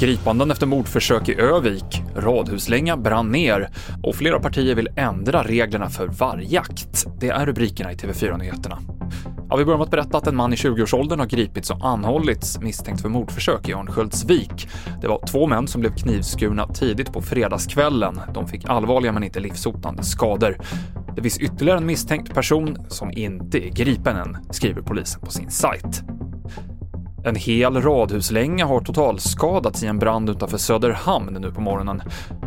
Gripanden efter mordförsök i Övik, radhuslänga brann ner och flera partier vill ändra reglerna för vargjakt. Det är rubrikerna i TV4-nyheterna. Ja, vi börjar med att berätta att en man i 20-årsåldern har gripits och anhållits misstänkt för mordförsök i Örnsköldsvik. Det var två män som blev knivskurna tidigt på fredagskvällen. De fick allvarliga men inte livshotande skador. Det finns ytterligare en misstänkt person som inte är gripen än, skriver polisen på sin sajt. En hel radhuslänga har totalskadats i en brand utanför Söderhamn nu på morgonen.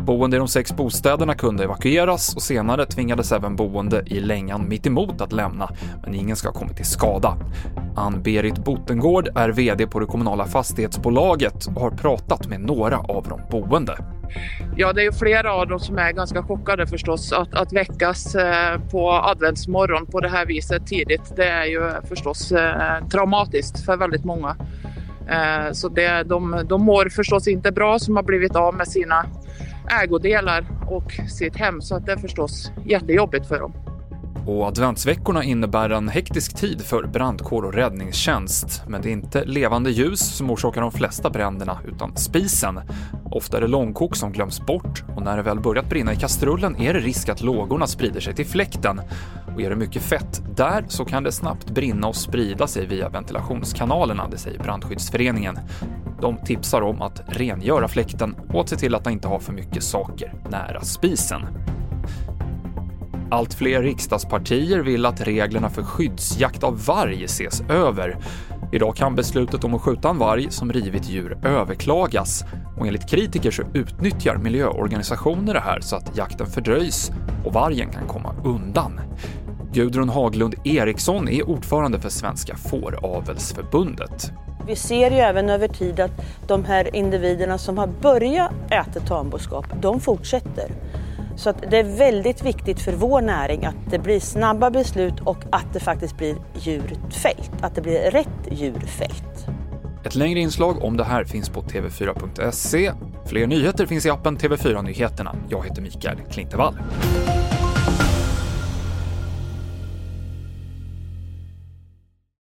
Boende i de sex bostäderna kunde evakueras och senare tvingades även boende i längan mittemot att lämna, men ingen ska ha kommit till skada. Ann-Berit Botengård är VD på det kommunala fastighetsbolaget och har pratat med några av de boende. Ja, det är ju flera av dem som är ganska chockade förstås. Att, att väckas eh, på adventsmorgon på det här viset tidigt, det är ju förstås eh, traumatiskt för väldigt många. Eh, så det, de, de mår förstås inte bra som har blivit av med sina ägodelar och sitt hem, så att det är förstås jättejobbigt för dem. Och adventsveckorna innebär en hektisk tid för brandkår och räddningstjänst. Men det är inte levande ljus som orsakar de flesta bränderna, utan spisen. Ofta är det långkok som glöms bort och när det väl börjat brinna i kastrullen är det risk att lågorna sprider sig till fläkten. Och är det mycket fett där så kan det snabbt brinna och sprida sig via ventilationskanalerna, det säger Brandskyddsföreningen. De tipsar om att rengöra fläkten och att se till att inte ha för mycket saker nära spisen. Allt fler riksdagspartier vill att reglerna för skyddsjakt av varg ses över. Idag kan beslutet om att skjuta en varg som rivit djur överklagas och enligt kritiker så utnyttjar miljöorganisationer det här så att jakten fördröjs och vargen kan komma undan. Gudrun Haglund Eriksson är ordförande för Svenska Fåravelsförbundet. Vi ser ju även över tid att de här individerna som har börjat äta tamboskap, de fortsätter. Så att det är väldigt viktigt för vår näring att det blir snabba beslut och att det faktiskt blir djurfält, att det blir rätt djurfält. Ett längre inslag om det här finns på tv4.se. Fler nyheter finns i appen TV4 Nyheterna. Jag heter Mikael Klintevall.